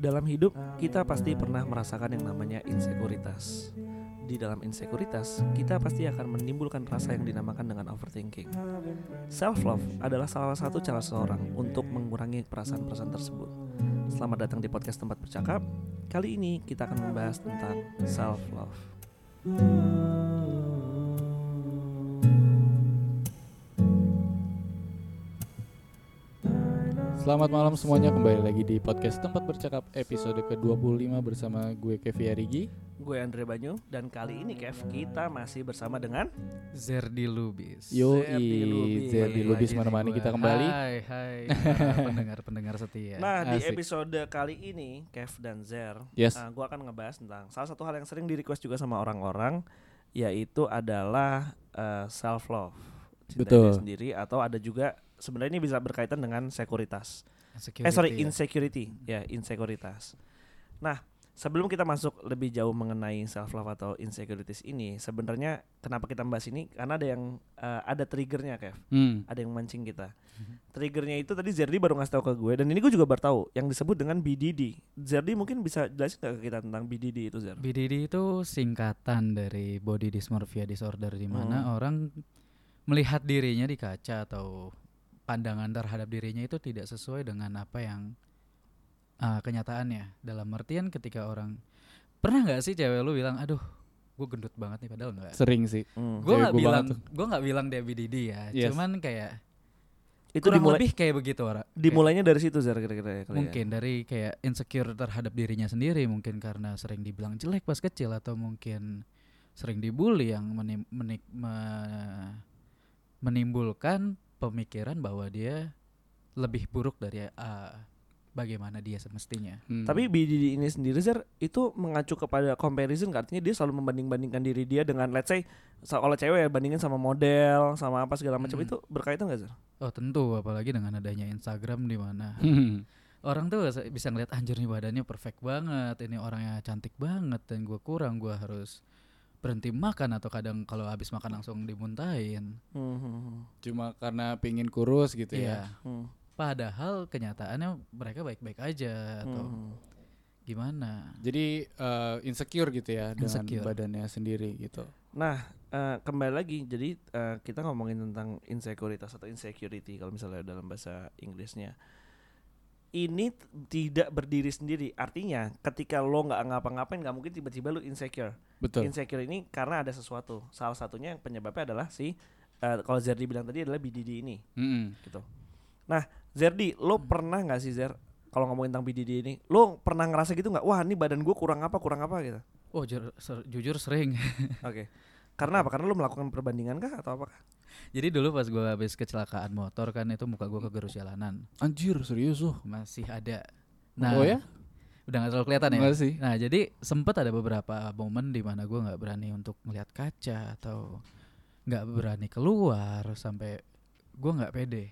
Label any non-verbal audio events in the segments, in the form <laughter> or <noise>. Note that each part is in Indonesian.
Dalam hidup, kita pasti pernah merasakan yang namanya insekuritas. Di dalam insekuritas, kita pasti akan menimbulkan rasa yang dinamakan dengan overthinking. Self love adalah salah satu cara seseorang untuk mengurangi perasaan-perasaan tersebut. Selamat datang di podcast tempat bercakap. Kali ini kita akan membahas tentang self Selamat malam semuanya kembali lagi di podcast tempat bercakap episode ke-25 bersama gue Kevi Arigi Gue Andre Banyu dan kali ini Kev kita masih bersama dengan Zerdi Lubis. Yo Zerdi Lubis. Zerdi menemani gua. kita kembali Hai, hai. pendengar-pendengar setia. Nah di Asik. episode kali ini Kev dan Zer Yes. uh, Gue akan ngebahas tentang salah satu hal yang sering di request juga sama orang-orang Yaitu adalah uh, self love Cinta Betul. diri sendiri atau ada juga sebenarnya ini bisa berkaitan dengan sekuritas Security Eh sorry ya. insecurity Ya insekuritas Nah sebelum kita masuk lebih jauh mengenai self love atau insecurities ini Sebenarnya kenapa kita membahas ini Karena ada yang uh, ada triggernya Kev hmm. ada yang mancing kita. Triggernya itu tadi Zerdi baru ngasih tahu ke gue dan ini gue juga baru tahu yang disebut dengan BDD. Zerdi mungkin bisa jelasin nggak ke kita tentang BDD itu Zer? BDD itu singkatan dari body dysmorphia disorder di mana Hmm. orang melihat dirinya di kaca atau pandangan terhadap dirinya itu tidak sesuai dengan apa yang uh, kenyataannya. Dalam artian ketika orang pernah nggak sih cewek lu bilang, aduh, gue gendut banget nih padahal enggak. Sering sih Hmm. Gue nggak bilang, gue nggak bilang dia BDD ya. Yes. Cuman kayak Itu kurang dimulai lebih kayak begitu orang. dimulainya dari situ Zer kira-kira ya ya? mungkin dari kayak insecure terhadap dirinya sendiri mungkin karena sering dibilang jelek pas kecil atau mungkin sering dibully yang menim- menik- me- menimbulkan pemikiran bahwa dia lebih buruk dari uh, bagaimana dia semestinya. Hmm. Tapi BDD ini sendiri Zer itu mengacu kepada comparison artinya dia selalu membanding-bandingkan diri dia dengan let's say kalau cewek ya bandingin sama model sama apa segala macam Hmm. itu berkaitan nggak Zer? Oh tentu apalagi dengan adanya Instagram di mana Hmm. orang tuh bisa- ngeliat anjir nih badannya perfect banget, ini orangnya cantik banget dan gua kurang gua harus berhenti makan atau kadang kalau habis makan langsung dimuntahin. Hmm, hmm, hmm. Cuma karena pingin kurus gitu Iya. ya Hmm, Padahal kenyataannya mereka baik-baik aja atau hmm. gimana? Jadi eh, insecure gitu ya dengan Insecure. badannya sendiri gitu Nah, eh, kembali lagi. Jadi eh, kita ngomongin tentang insekuritas atau insecurity kalau misalnya dalam bahasa Inggrisnya. Ini tidak berdiri sendiri. Artinya, ketika lo nggak ngapa-ngapain, nggak mungkin tiba-tiba lo insecure. Betul Insecure ini karena ada sesuatu. Salah satunya yang penyebabnya adalah si eh, kalau Zerdi bilang tadi adalah BDD ini, Mm-mm. gitu. Nah, Zerdi, lo pernah nggak sih Zer? Kalau ngomongin tentang BDD ini, lo pernah ngerasa gitu nggak? Wah, ini badan gue kurang apa, kurang apa gitu. Oh jur- ser- jujur sering. <laughs> Oke. Karena apa? Karena lo melakukan perbandingan kah atau apa? Jadi dulu pas gua habis kecelakaan motor kan itu muka gua kegerus jalanan Anjir serius loh masih ada. Oh ya? Udah gak terlalu kelihatan ya. Enggak sih Nah jadi sempet ada beberapa momen di mana gua nggak berani untuk melihat kaca atau nggak berani keluar sampai gua nggak pede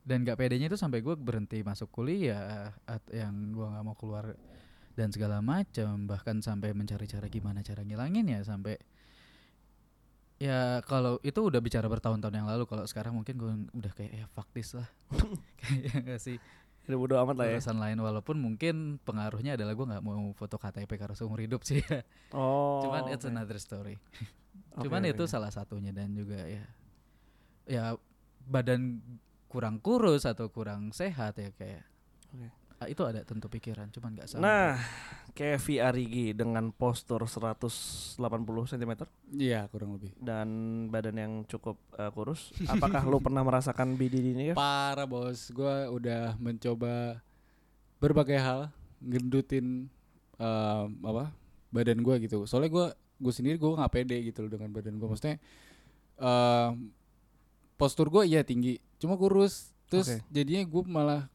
dan nggak pedenya itu sampai gua berhenti masuk kuliah yang gua nggak mau keluar dan segala macam bahkan sampai mencari cara gimana cara ngilangin ya sampai ya kalau itu udah bicara bertahun-tahun yang lalu kalau sekarang mungkin gua udah kayak ya fuck this lah <laughs> kayak nggak sih Ya bodo amat lah ya. urusan lain walaupun mungkin pengaruhnya adalah gua nggak mau foto KTP karena seumur hidup sih <laughs> Oh. cuman it's oke. another story <laughs> Oke, cuman oke, itu salah satunya dan juga ya ya badan kurang kurus atau kurang sehat ya kayak Oke. Ah, itu ada tentu pikiran cuman nggak sampai Nah, Kevi Arigi dengan postur 180 cm Iya kurang lebih dan badan yang cukup eh, kurus, apakah lo <laughs> pernah merasakan BDD ini ya? Parah bos, gue udah mencoba berbagai hal gendutin em, apa badan gue gitu. Soalnya gue gue sendiri gue nggak pede gitu loh dengan badan gue. Maksudnya em, postur gue iya tinggi, cuma kurus. Terus Oke. jadinya gue malah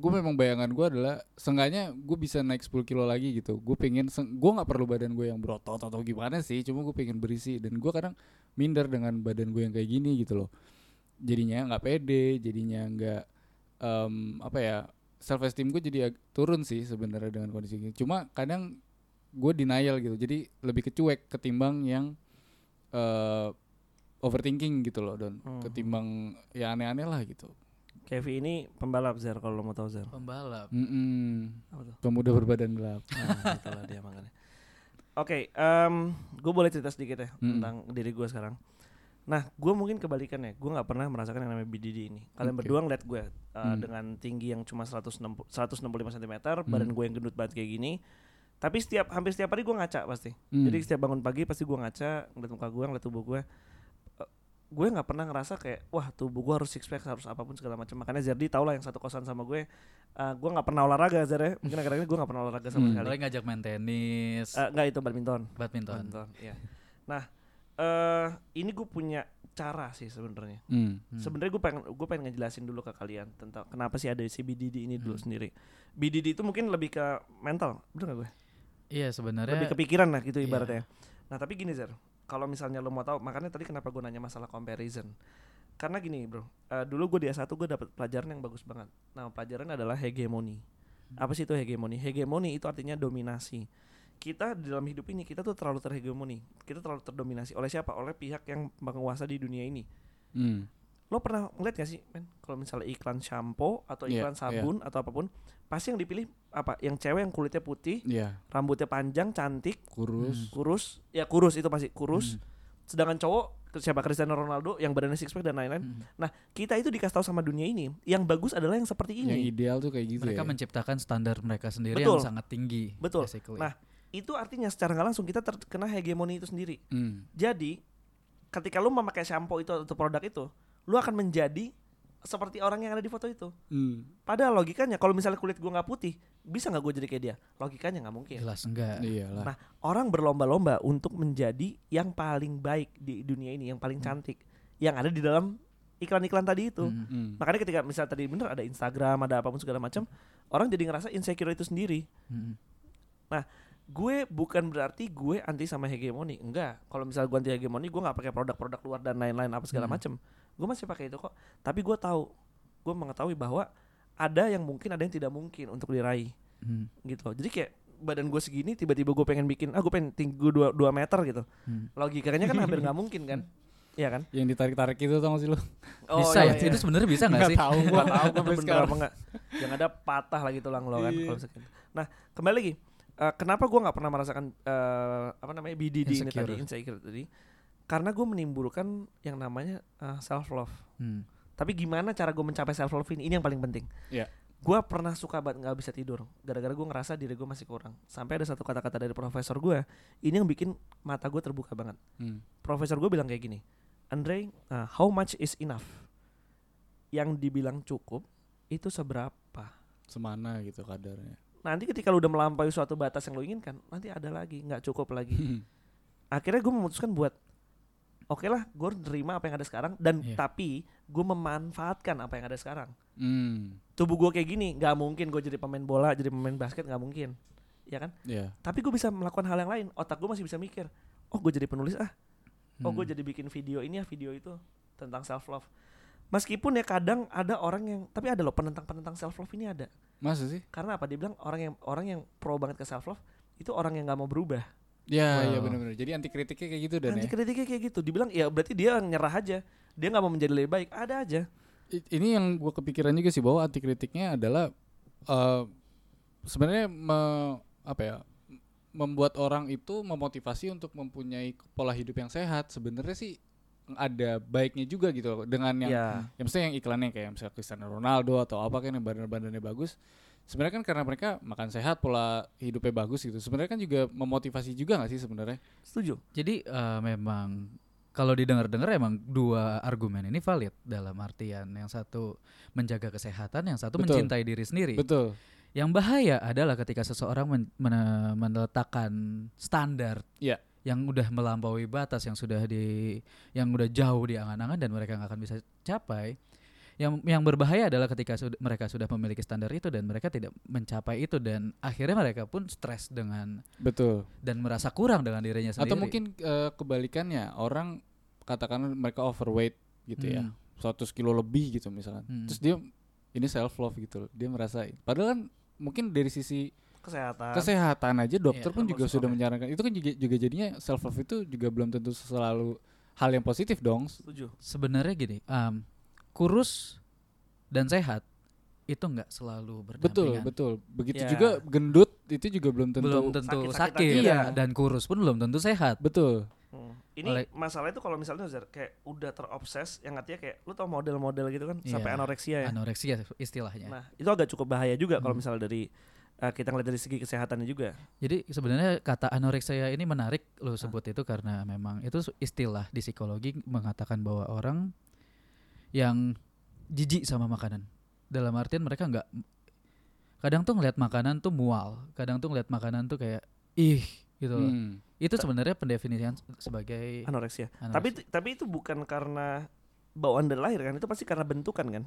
gue memang bayangan gue adalah seenggaknya gue bisa naik 10 kilo lagi gitu. Gue pengen gue nggak perlu badan gue yang berotot atau gimana sih, cuma gue pengen berisi. Dan gue kadang minder dengan badan gue yang kayak gini gitu loh. Jadinya nggak pede jadinya nggak em, apa ya self esteem gue jadi turun sih sebenarnya dengan kondisi ini cuma kadang gue denial gitu jadi lebih kecuek ketimbang yang eh overthinking gitu loh don. Hmm. ketimbang ya aneh-aneh lah gitu Kevi ini pembalap Zer kalau lo mau tahu Zer. Pembalap. Mm-mm. Apa tuh? pemuda berbadan gelap Nah, itulah dia makanya. Oke, gue boleh cerita sedikit ya Mm-mm. tentang diri gue sekarang. Nah, gue mungkin kebalikannya. Gue nggak pernah merasakan yang namanya BDD ini. Kalian Oke. berdua ngeliat gue uh, Hmm. dengan tinggi yang cuma 160, 165 cm, badan gue yang gendut banget kayak gini. Tapi setiap hampir setiap hari gue ngaca pasti. Hmm. Jadi setiap bangun pagi pasti gue ngaca, ngeliat muka gue, ngeliat tubuh gue. Gue nggak pernah ngerasa kayak wah tubuh gue harus six pack harus apa pun segala macam. Makanya Zerdi tau lah yang satu kosan sama gue. Uh, gue nggak pernah olahraga Zer ya. Mungkin <laughs> ini gue nggak pernah olahraga sama Hmm. sekali. Paling ngajak main tenis, Eh, nggak itu badminton. badminton. Badminton, iya. Nah, eh ini gue punya cara sih sebenarnya. Hmm. Hmm. Sebenarnya gue pengen gue pengen ngejelasin dulu ke kalian tentang kenapa sih ada si BDD ini dulu Hmm. sendiri. BDD itu mungkin lebih ke mental, bener gak gue? Iya sebenarnya. Lebih kepikiran lah gitu Iya. ibaratnya. Nah tapi gini Zer, kalau misalnya lo mau tahu, makanya tadi kenapa gue nanya masalah comparison. Karena gini bro, eh, dulu gue di S1 gue dapet pelajaran yang bagus banget. Nah pelajaran adalah hegemoni. Apa sih itu hegemoni? Hegemoni itu artinya dominasi. Kita di dalam hidup ini kita tuh terlalu terhegemoni. Kita terlalu terdominasi oleh siapa? Oleh pihak yang menguasa di dunia ini. Hmm. Lo pernah ngeliat gak sih, men? Kalau misalnya iklan shampoo atau Iya, iklan iya. sabun atau apa pun, pasti yang dipilih apa? Yang cewek yang kulitnya putih, Iya, rambutnya panjang, cantik, kurus. kurus ya kurus itu pasti kurus Hmm. sedangkan cowok siapa Cristiano Ronaldo yang badannya six pack dan lain-lain Hmm. nah kita itu dikasih tahu sama dunia ini yang bagus adalah yang seperti Yang ini ideal tuh kayak gitu mereka ya. menciptakan standar mereka sendiri Betul. yang sangat tinggi. Betul. basically. Nah, itu artinya secara nggak langsung kita terkena hegemoni itu sendiri Hmm. jadi ketika lu memakai shampoo itu atau produk itu lu akan menjadi seperti orang yang ada di foto itu Hmm. padahal logikanya kalau misalnya kulit gua nggak putih bisa nggak gue jadi kayak dia logikanya nggak mungkin jelas enggak. Iyalah. Nah, orang berlomba-lomba untuk menjadi yang paling baik di dunia ini, yang paling cantik, yang ada di dalam iklan-iklan tadi itu. Hmm. Hmm. Makanya ketika misal tadi bener ada Instagram, ada apa pun segala macam, orang jadi ngerasa insecure itu sendiri. Hmm. Gue bukan berarti gue anti sama hegemoni, enggak. Kalau misal gue anti hegemoni, gue nggak pakai produk-produk luar dan lain-lain apa segala Hmm. macam. Gue masih pakai itu kok. Tapi gue tahu, gue mengetahui bahwa ada yang mungkin, ada yang tidak mungkin untuk diraih Hmm. gitu loh. Jadi kayak badan gue segini tiba-tiba gue pengen bikin ah gue pengen tinggi gue 2, meter gitu Hmm. logikanya kan hampir nggak mungkin kan <laughs> Iya kan Yang ditarik-tarik itu tau gak sih lu? bisa ya? Itu sebenarnya bisa nggak sih? tahu Gak tahu gue bener apa enggak yang ada patah lagi tulang lo kan Iya. kalau misalkan. nah kembali lagi Eh, kenapa gue nggak pernah merasakan eh, apa namanya BDD ini Insecure. tadi insecure tadi karena gue menimbulkan yang namanya self love Hmm. tapi gimana cara gue mencapai self love ini? Ini yang paling penting. Iya. gue pernah suka banget nggak bisa tidur. Gara-gara gue ngerasa diri gue masih kurang. Sampai ada satu kata-kata dari profesor gue ini yang bikin mata gue terbuka banget. Hmm. profesor gue bilang kayak gini Andre uh, how much is enough? Yang dibilang cukup itu seberapa? Semana gitu kadarnya. nanti ketika lu udah melampaui suatu batas yang lu inginkan nanti ada lagi nggak cukup lagi. Akhirnya gue memutuskan buat oke lah gue nerima apa yang ada sekarang dan Iya. tapi gue memanfaatkan apa yang ada sekarang Hmm. tubuh gue kayak gini nggak mungkin gue jadi pemain bola jadi pemain basket nggak mungkin ya kan Iya. tapi gue bisa melakukan hal yang lain otak gue masih bisa mikir oh gue jadi penulis ah oh gue Hmm. jadi bikin video ini ya video itu tentang self love meskipun ya kadang ada orang yang tapi ada loh penentang penentang self love ini ada Masa sih? karena apa dia bilang orang yang orang yang pro banget ke self love itu orang yang nggak mau berubah Ya, iya Wow. benar-benar. Jadi anti kritiknya kayak gitu dan ya. kritiknya kayak gitu dibilang ya berarti dia nyerah aja dia nggak mau menjadi lebih baik ada aja Ini yang gue kepikiran juga sih bahwa anti kritiknya adalah eh sebenarnya me- apa ya? membuat orang itu memotivasi untuk mempunyai pola hidup yang sehat. Sebenarnya sih ada baiknya juga gitu loh dengan yang ya ya maksudnya yang iklannya kayak misalnya Cristiano Ronaldo atau apa kan yang badan-badannya bagus sebenarnya kan karena mereka makan sehat pola hidupnya bagus gitu sebenarnya kan juga memotivasi juga gak sih sebenarnya setuju Jadi eh, memang kalau didengar-dengar emang dua argumen ini valid dalam artian yang satu menjaga kesehatan, yang satu Betul. mencintai diri sendiri. betul Yang bahaya adalah ketika seseorang men- men- meletakkan standar Iya. yang udah melampaui batas yang sudah di yang udah jauh di angan-angan dan mereka nggak akan bisa capai. Yang yang berbahaya adalah ketika sud- mereka sudah memiliki standar itu dan mereka tidak mencapai itu dan akhirnya mereka pun stres dengan betul dan merasa kurang dengan dirinya sendiri. atau mungkin eh, kebalikannya orang katakan mereka overweight gitu ya Hmm. 100 kilo lebih gitu misalkan Hmm. terus dia ini self love gitu loh. dia merasa padahal kan mungkin dari sisi kesehatan kesehatan aja dokter Iya, pun juga sudah menyarankan itu kan juga juga jadinya self love itu juga belum tentu selalu hal yang positif dong. Setuju. Sebenarnya gini, em, kurus dan sehat itu nggak selalu Betul, berdampingan. betul. Begitu Ya. juga gendut itu juga belum tentu. Belum tentu sakit-sakitan sakit, juga. dan kurus pun belum tentu sehat. Betul. Hmm. Ini Oleh- masalah itu kalau misalnya Zer, kayak udah terobses yang artinya kayak lu tau model-model gitu kan Iya. sampai anoreksia ya. Anoreksia istilahnya. Nah, itu agak cukup bahaya juga kalau Hmm. misalnya dari eh, kita ngeliat dari segi kesehatannya juga. Jadi sebenarnya kata anoreksia ini menarik lo sebut itu karena memang itu istilah di psikologi mengatakan bahwa orang yang jijik sama makanan. Dalam artian mereka nggak kadang tuh ngeliat makanan tuh mual, kadang tuh ngeliat makanan tuh kayak ih gitu loh. Hmm. Itu sebenarnya pendefinisian sebagai Anoreksia. anoreksia. Tapi tapi itu bukan karena bawaan dari lahir kan, itu pasti karena bentukan kan.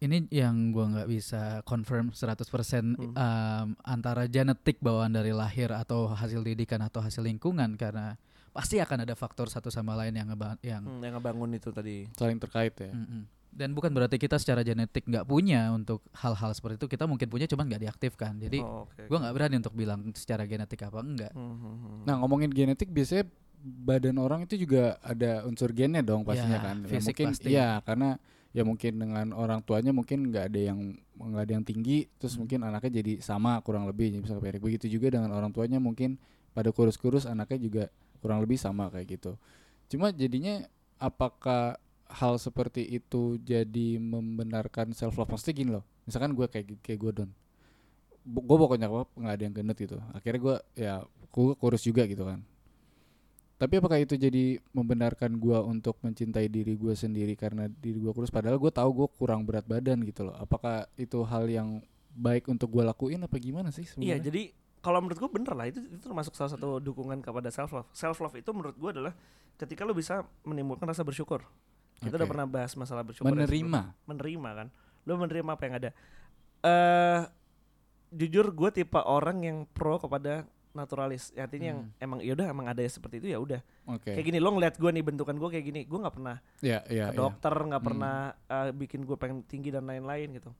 ini yang gua nggak bisa confirm 100% Hmm. um, antara genetik bawaan dari lahir atau hasil didikan atau hasil lingkungan karena pasti akan ada faktor satu sama lain yang ngeba- yang Hmm, yang ngebangun itu tadi. Saling terkait ya. Mm-mm. dan bukan berarti kita secara genetik nggak punya untuk hal-hal seperti itu kita mungkin punya cuman nggak diaktifkan jadi Oh, gua oke. nggak berani untuk bilang secara genetik apa enggak Hmm, hmm, hmm. Nah, ngomongin genetik biasanya badan orang itu juga ada unsur gennya dong pastinya Ya, kan. Ya, fisik mungkin pasti. iya karena ya mungkin dengan orang tuanya mungkin nggak ada yang nggak ada yang tinggi terus Hmm. mungkin anaknya jadi sama kurang lebih bisa pendek begitu juga dengan orang tuanya mungkin pada kurus-kurus anaknya juga kurang lebih sama kayak gitu. Cuma jadinya apakah hal seperti itu jadi membenarkan self love maksudnya gini loh misalkan gue kayak kayak gue don gue pokoknya apa nggak ada yang gendut gitu. Akhirnya gue ya gue kurus juga gitu kan. Tapi apakah itu jadi membenarkan gua untuk mencintai diri gua sendiri karena diri gua kurus? Padahal gue tahu gue kurang berat badan gitu loh. Apakah itu hal yang baik untuk gua lakuin apa gimana sih Iya, sebenarnya? jadi kalau menurut gue bener lah itu itu termasuk salah satu dukungan kepada self love. Self love itu menurut gue adalah ketika lu bisa menimbulkan rasa bersyukur. Kita udah Oke. pernah bahas masalah bersyukur. ya sebelumnya. menerima menerima kan lo menerima apa yang ada eh jujur gue tipe orang yang pro kepada naturalis Ya, artinya yang Hmm. emang ya udah emang ada seperti itu ya udah oke kayak gini lo ngeliat gue nih bentukan gue kayak gini gue nggak pernah ya ya ke ya. dokter nggak Hmm. pernah eh, bikin gue pengen tinggi dan lain-lain gitu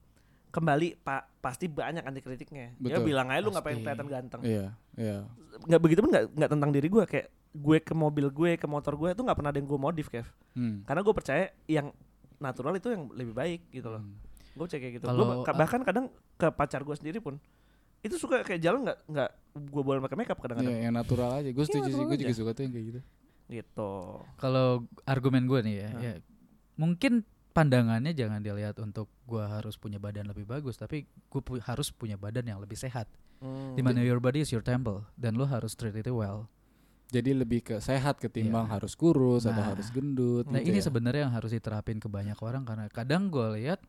kembali pak pasti banyak anti kritiknya ya Betul. bilang aja lu nggak pengen kelihatan ganteng. Iya iya. Nggak begitu pun nggak nggak tentang diri gue kayak gue ke mobil gue ke motor gue itu nggak pernah ada yang gue modif Kev. Hmm. karena gue percaya yang natural itu yang lebih baik gitu loh. Hmm. gue cek kayak gitu. Kalau- gue bahkan kadang ke pacar gue sendiri pun itu suka kayak jalan nggak nggak gue boleh pakai makeup kadang-kadang. Iya, yang natural aja. Gue setuju sih. Gue juga suka tuh yang kayak gitu. Gitu. Kalau argumen gue nih ya, Hah. ya mungkin pandangannya jangan dilihat untuk gua harus punya badan lebih bagus tapi gue harus punya badan yang lebih sehat Hmm. di mana your body is your temple dan lo harus treat it well jadi lebih ke sehat ketimbang Iya. harus kurus atau Nah. harus gendut Nah gitu ini ya. sebenarnya yang harus diterapin ke banyak orang karena kadang gue lihat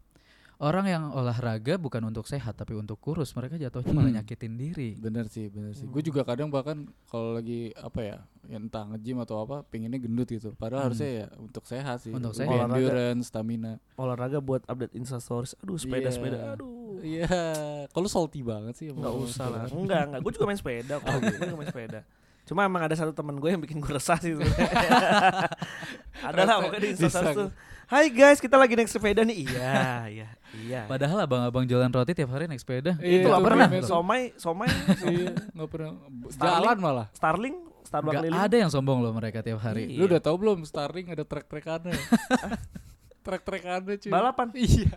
orang yang olahraga bukan untuk sehat tapi untuk kurus. Mereka jatuhnya malah Hmm. nyakitin diri. bener sih bener sih. Hmm. gue juga kadang bahkan kalau lagi apa ya, ya entah nge-gym atau apa pengennya gendut gitu. Padahal Hmm. harusnya ya untuk sehat sih. Untuk sehat. endurance stamina. olahraga buat update instastories aduh sepeda Iya. sepeda. Aduh. Iya. Kalau salty banget sih nggak usah lah. Enggak enggak. Gue juga main sepeda kok. <laughs> Gue juga main sepeda. Cuma emang ada satu temen gue yang bikin gue resah sih ada lah <laughs> pokoknya di instastories tuh Hai guys, kita lagi naik sepeda nih. Iya, iya, iya. Padahal abang-abang jualan roti tiap hari naik sepeda. Iya, itu lah pernah somai, somai, iya nggak pernah Starling. jalan malah Starling, Starbucks Gak ada yang sombong loh mereka tiap hari. Iya. lu udah tahu belum Starling ada trek trekannya <laughs> trek trekannya cuy Balapan. iya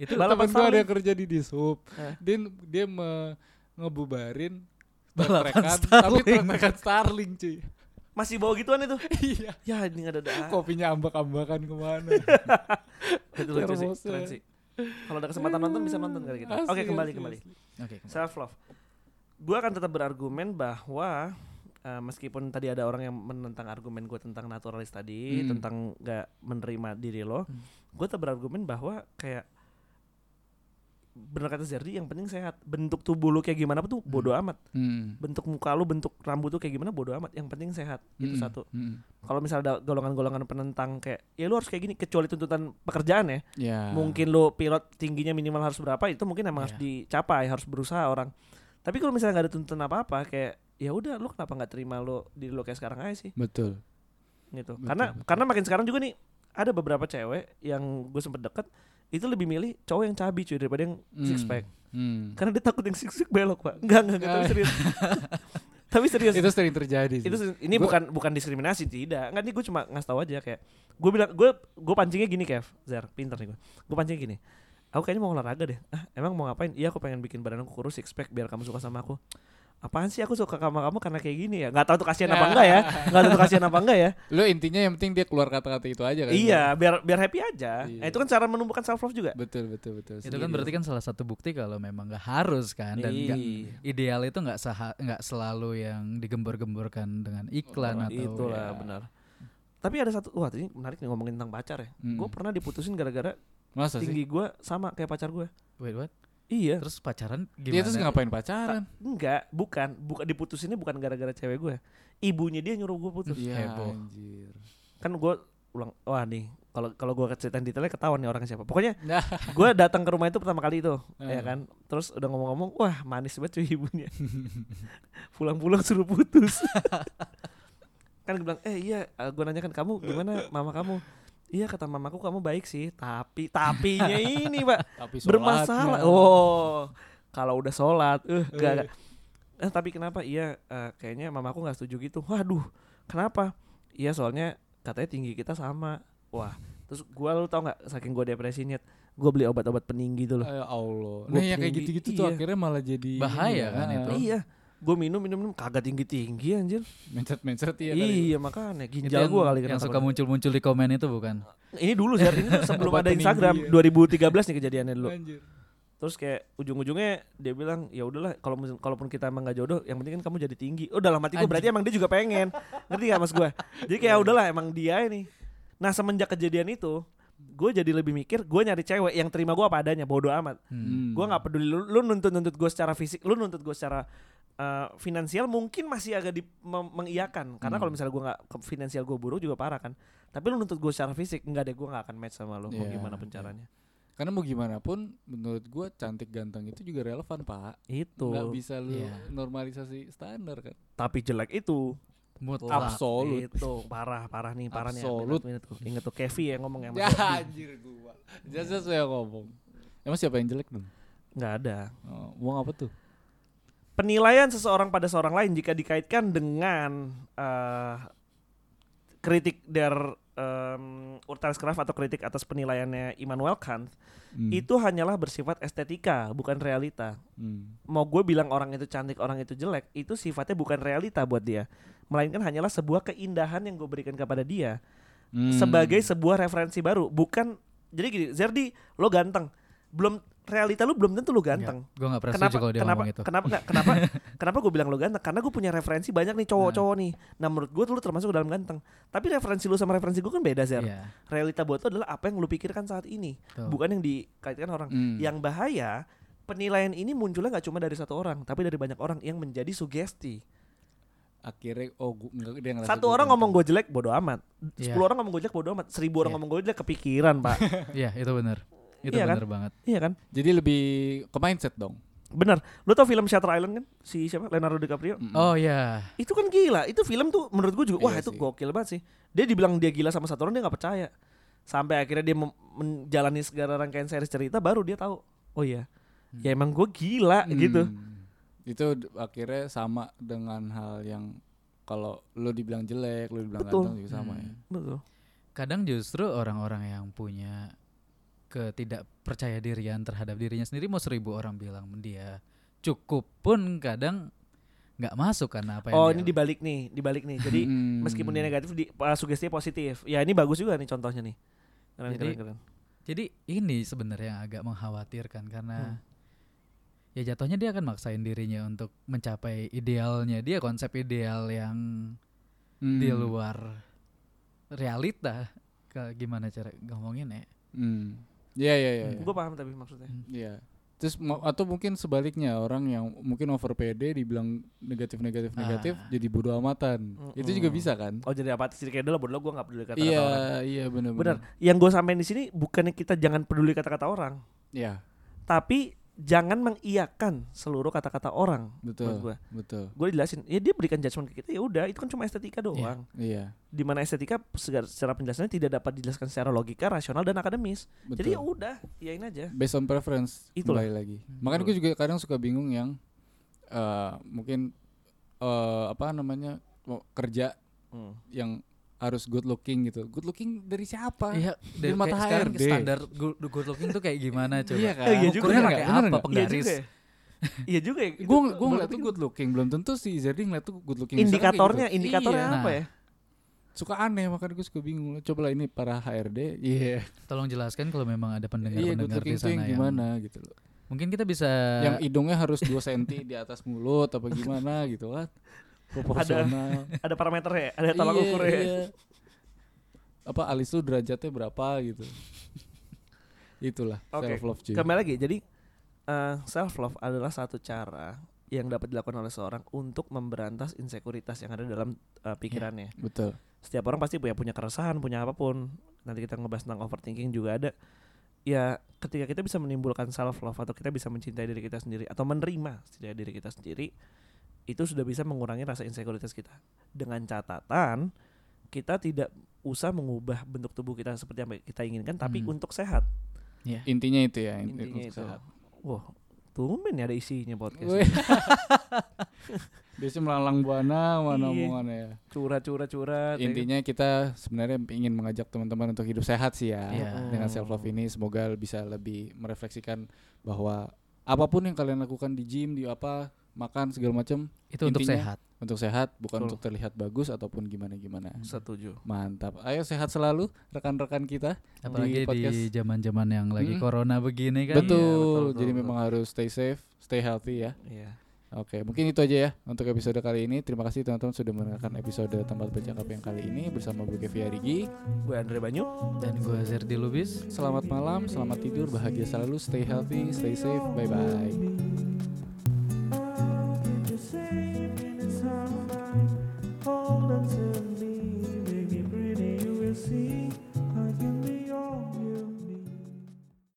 Itu Balapan temen gue ada Starling. yang kerja di dishub Eh. dia dia me- ngebubarin Balapan trek-trekan, tapi Starling. trek-trekan Starling cuy Masih bawa gituan itu. <laughs> iya Ya, ini nggak ada ada. kopinya ambak-ambakan ke mana <laughs> Itu lucu sih, keren sih. Kalau ada kesempatan nonton bisa nonton kali kita. Oke, kembali asli, kembali. Oke. Self love. Gue akan tetap berargumen bahwa eh, meskipun tadi ada orang yang menentang argumen gue tentang naturalis tadi, Hmm. tentang nggak menerima diri lo, Hmm. gue tetap berargumen bahwa kayak bener kata Zerdi yang penting sehat. Bentuk tubuh lu kayak gimana tuh bodo amat. Hmm. Bentuk muka lu, bentuk rambut tuh kayak gimana bodo amat. Yang penting sehat. Itu Hmm. satu. Hmm. Kalau misalnya ada golongan-golongan penentang kayak ya lu harus kayak gini kecuali tuntutan pekerjaan ya. ya Mungkin lu pilot tingginya minimal harus berapa itu mungkin emang harus Iya. dicapai, harus berusaha orang. Tapi kalau misalnya nggak ada tuntutan apa-apa kayak ya udah lu kenapa nggak terima lu diri lu kayak sekarang aja sih betul gitu. Betul, karena betul. karena makin sekarang juga nih ada beberapa cewek yang gue sempet deket itu lebih milih cowok yang cabi cuy daripada yang six Hmm. pack. Hmm. Karena dia takut yang six pack belok, Pak. Enggak, enggak, enggak, tapi Ah. serius. <laughs> Tapi serius. itu sering terjadi sih. itu ini Gua- bukan bukan diskriminasi tidak nggak nih gue cuma ngasih tahu aja kayak gue bilang gue gue pancingnya gini Kev Zer pinter nih gue gue pancingnya gini aku kayaknya mau olahraga deh ah emang mau ngapain iya aku pengen bikin badan aku kurus six pack biar kamu suka sama aku apaan sih aku suka sama kamu karena kayak gini ya nggak tahu tuh kasihan apa enggak ya nggak tahu tuh kasihan apa enggak ya Lu intinya yang penting dia keluar kata-kata itu aja kan. iya biar biar happy aja Iya. nah, itu kan cara menumbuhkan self love juga Betul betul betul. itu kan berarti kan salah satu bukti kalau memang nggak harus kan dan nggak Iya. ideal itu nggak nggak selalu yang digembor-gemborkan dengan iklan atau itulah ya. benar tapi ada satu wah ini menarik nih ngomongin tentang pacar ya Mm. gue pernah diputusin gara-gara Masa sih? tinggi gue sama kayak pacar gue wait what iya terus pacaran Dia gimana terus ngapain pacaran? Enggak, bukan. Bukan diputusinnya bukan gara-gara cewek gue. Ibunya dia nyuruh gue putus. Iya anjir. Kan gue ulang wah nih kalau kalau gue ceritain detailnya ketahuan nih orangnya siapa. Pokoknya Nah. <laughs> gue datang ke rumah itu pertama kali itu, Eh. ya kan. Terus udah ngomong-ngomong, wah manis banget cuy ibunya. <laughs> Pulang-pulang suruh putus. <laughs> kan gue bilang, eh iya, gue nanya kan kamu gimana mama kamu? Iya kata mamaku kamu baik sih, tapi tapinya <laughs> ini pak Tapi bermasalah. Oh, kalau udah sholat, eh gak, gak. Eh, tapi kenapa? Iya, eh, kayaknya mamaku nggak setuju gitu. Waduh, kenapa? Iya soalnya katanya tinggi kita sama. Wah, terus gua lu tau nggak? Saking gua depresi nyet, gua beli obat-obat peninggi tuh loh. Ya Allah. Gua Nah, ya kayak gitu-gitu tuh iya. akhirnya malah jadi Bahaya kan ya. itu. Iya, gua minum minum minum kagak tinggi tinggi anjir. Mencet-mencet iya Iya, kali. makanya ginjal gua kali yang suka muncul-muncul di komen itu bukan Ini dulu sih, ini sebelum <laughs> ada Instagram iya. 2013 nih kejadiannya dulu. Anjir. Terus kayak ujung-ujungnya dia bilang ya udahlah kalau kalaupun kita emang gak jodoh yang penting kan kamu jadi tinggi. Oh dalam hati gue berarti emang dia juga pengen. Ngerti gak mas gue? Jadi kayak udahlah emang dia ini. Nah semenjak kejadian itu gue jadi lebih mikir gue nyari cewek yang terima gue apa adanya bodoh amat. Hmm. Gue nggak peduli lu, lu nuntut nuntut gue secara fisik, lu nuntut gue secara uh, finansial mungkin masih agak di, mem- mengiyakan karena Hmm. kalau misalnya gue nggak ke- finansial gue buruk juga parah kan. Tapi lu nuntut gue secara fisik enggak deh gue nggak akan match sama lu mau Iya, gimana iya. pun caranya. Karena mau gimana pun menurut gua cantik ganteng itu juga relevan, Pak. Itu. Nggak bisa lu Iya. normalisasi standar kan. Tapi jelek itu mutlak Absolut. Itu parah parah nih parah Absolut. nih. Ingat tuh. Ingat tuh Kevi yang ngomong yang Ya <laughs> anjir gua. Jasa saya ngomong. Emang siapa yang jelek dong? nggak ada. Oh, ngomong apa tuh? Penilaian seseorang pada seorang lain jika dikaitkan dengan eh, kritik der um, Urtanskraft atau kritik atas penilaiannya Immanuel Kant Hmm. itu hanyalah bersifat estetika bukan realita. Hmm. Mau gue bilang orang itu cantik orang itu jelek itu sifatnya bukan realita buat dia, melainkan hanyalah sebuah keindahan yang gue berikan kepada dia. Hmm. sebagai sebuah referensi baru bukan jadi gini Zerdi lo ganteng belum realita lu belum tentu lu ganteng. Gue nggak pernah kenapa setuju kalau dia kenapa ngomong itu kenapa nggak kenapa <laughs> kenapa gue bilang lo ganteng? Karena gue punya referensi banyak nih cowok-cowok nih. Nah menurut gue tuh lu termasuk dalam ganteng. Tapi referensi lu sama referensi gue kan beda Zer. Iya, realita buat lu adalah apa yang lu pikirkan saat ini. Betul. bukan yang dikaitkan orang. Hmm. yang bahaya penilaian ini munculnya nggak cuma dari satu orang tapi dari banyak orang yang menjadi sugesti. Akhirnya oh gua, enggak, dia ngerasa satu orang ganteng. ngomong gue jelek bodo amat. Iya. sepuluh orang ngomong gue jelek bodo amat. Seribu orang Iya. ngomong gue jelek kepikiran pak. <laughs> Iya, itu benar. Itu Iya kan? benar banget. iya kan Jadi lebih ke mindset dong. Bener, lu tau film Shutter Island kan? Si siapa? Leonardo DiCaprio. Oh ya, Itu kan gila. Itu film tuh menurut gue juga, wah Iya itu sih. gokil banget sih. Dia dibilang dia gila sama satu orang dia nggak percaya. Sampai akhirnya dia menjalani segala rangkaian series cerita, baru dia tahu. Oh iya, ya emang gue gila Hmm. gitu. Itu akhirnya sama dengan hal yang kalau lu dibilang jelek, lu dibilang Betul. ganteng juga sama ya. Hmm. Betul. kadang justru orang-orang yang punya ketidakpercaya dirian terhadap dirinya sendiri mau seribu orang bilang dia cukup pun kadang nggak masuk karena apa yang Oh dia- ini dibalik nih, dibalik nih. Jadi Hmm. meskipun dia negatif, di, uh, sugestinya positif. Ya ini bagus juga nih contohnya nih. Keren, Jadi- keren, keren. Jadi ini sebenarnya yang agak mengkhawatirkan karena Hmm. ya jatuhnya dia akan maksain dirinya untuk mencapai idealnya dia konsep ideal yang Hmm. di luar realita. Ke- Gimana cara ngomongin ya? Hmm. Iya iya iya. iya. Gue paham tapi maksudnya. Iya. Terus mau- atau mungkin sebaliknya orang yang mungkin over PD dibilang negatif negatif Ah. negatif jadi bodoh amatan. Itu juga Mm-mm. bisa kan? Oh jadi apa? Jadi kayak dulu bodoh gue nggak peduli kata-kata Iya orang. iya benar Benar. Yang gue sampein di sini bukannya kita jangan peduli kata-kata orang, Iya tapi jangan mengiyakan seluruh kata-kata orang. betul gue betul. gue jelasin, ya dia berikan judgement ke kita ya udah, itu kan cuma estetika doang. Iya Di mana estetika segar- secara penjelasannya tidak dapat dijelaskan secara logika, rasional dan akademis. betul. Jadi ya udah, iyain aja. based on preference kembali lagi. Hmm. Makanya gue juga kadang suka bingung yang eh mungkin eh, apa namanya kerja Hmm. yang harus good looking gitu. Good looking dari siapa? Iya, dari mata HRD. standar good, good looking tuh kayak gimana coba? Iya kan? Iya juga Ukurnya ya, pakai apa nggak? penggaris? Iya juga ya. Iya juga ya. Gue gue ngeliat tuh good looking belum tentu si Zerdi ngeliat tuh good looking Indikatornya, gitu. indikatornya Iya. apa Nah. ya? Suka aneh makanya gue suka bingung. Coba lah ini para HRD. Iya. Tolong jelaskan kalau memang ada Iya pendengar-pendengar looking di yang sana yang gimana gitu loh. mungkin kita bisa yang hidungnya harus 2 cm di atas mulut apa gimana gitu kan. <laughs> Proporsional. Ada parameternya, ya? ada tolak Iya, ukurnya. ya? iya. Apa alis tuh derajatnya berapa gitu. <laughs> Itulah Oke, self love cuy. Kembali lagi, jadi self love adalah satu cara yang dapat dilakukan oleh seorang untuk memberantas insekuritas yang ada dalam uh, pikirannya. Betul. Setiap orang pasti punya punya keresahan, punya apa pun. Nanti kita ngebahas tentang overthinking juga ada. Ya, ketika kita bisa menimbulkan self love atau kita bisa mencintai diri kita sendiri atau menerima setidaknya diri kita sendiri, itu sudah bisa mengurangi rasa insekuritas kita. Dengan catatan kita tidak usah mengubah bentuk tubuh kita seperti yang kita inginkan, tapi Hmm. untuk sehat. ya. Intinya itu ya, inti- Intinya untuk itu. sehat. Wah, tumben ya ada isinya podcast. <laughs> Biasanya melalang buana mana Iya. omongannya ya. Curhat, curhat, curhat. ya kan? Intinya kita sebenarnya ingin mengajak teman-teman untuk hidup sehat sih ya. Iya. Dengan self love ini semoga bisa lebih merefleksikan bahwa apa pun yang kalian lakukan di gym, di apa, makan segala macam Itu untuk Intinya- sehat. untuk sehat bukan Betul. untuk terlihat bagus ataupun gimana-gimana. Setuju. Mantap. Ayo sehat selalu rekan-rekan kita. Apalagi podcast. di zaman-zaman yang lagi Hmm. corona begini kan. betul. Iya, betul, betul, Jadi betul. memang harus stay safe, stay healthy ya. Iya. Oke, mungkin itu aja ya untuk episode kali ini. Terima kasih teman-teman sudah mendengarkan episode tempat bercakap yang kali ini bersama gue Kevi Arigi. Gue Andre Banyu. Dan gue Zerdi Lubis. Selamat malam, selamat tidur, bahagia selalu, stay healthy, stay safe, bye bye.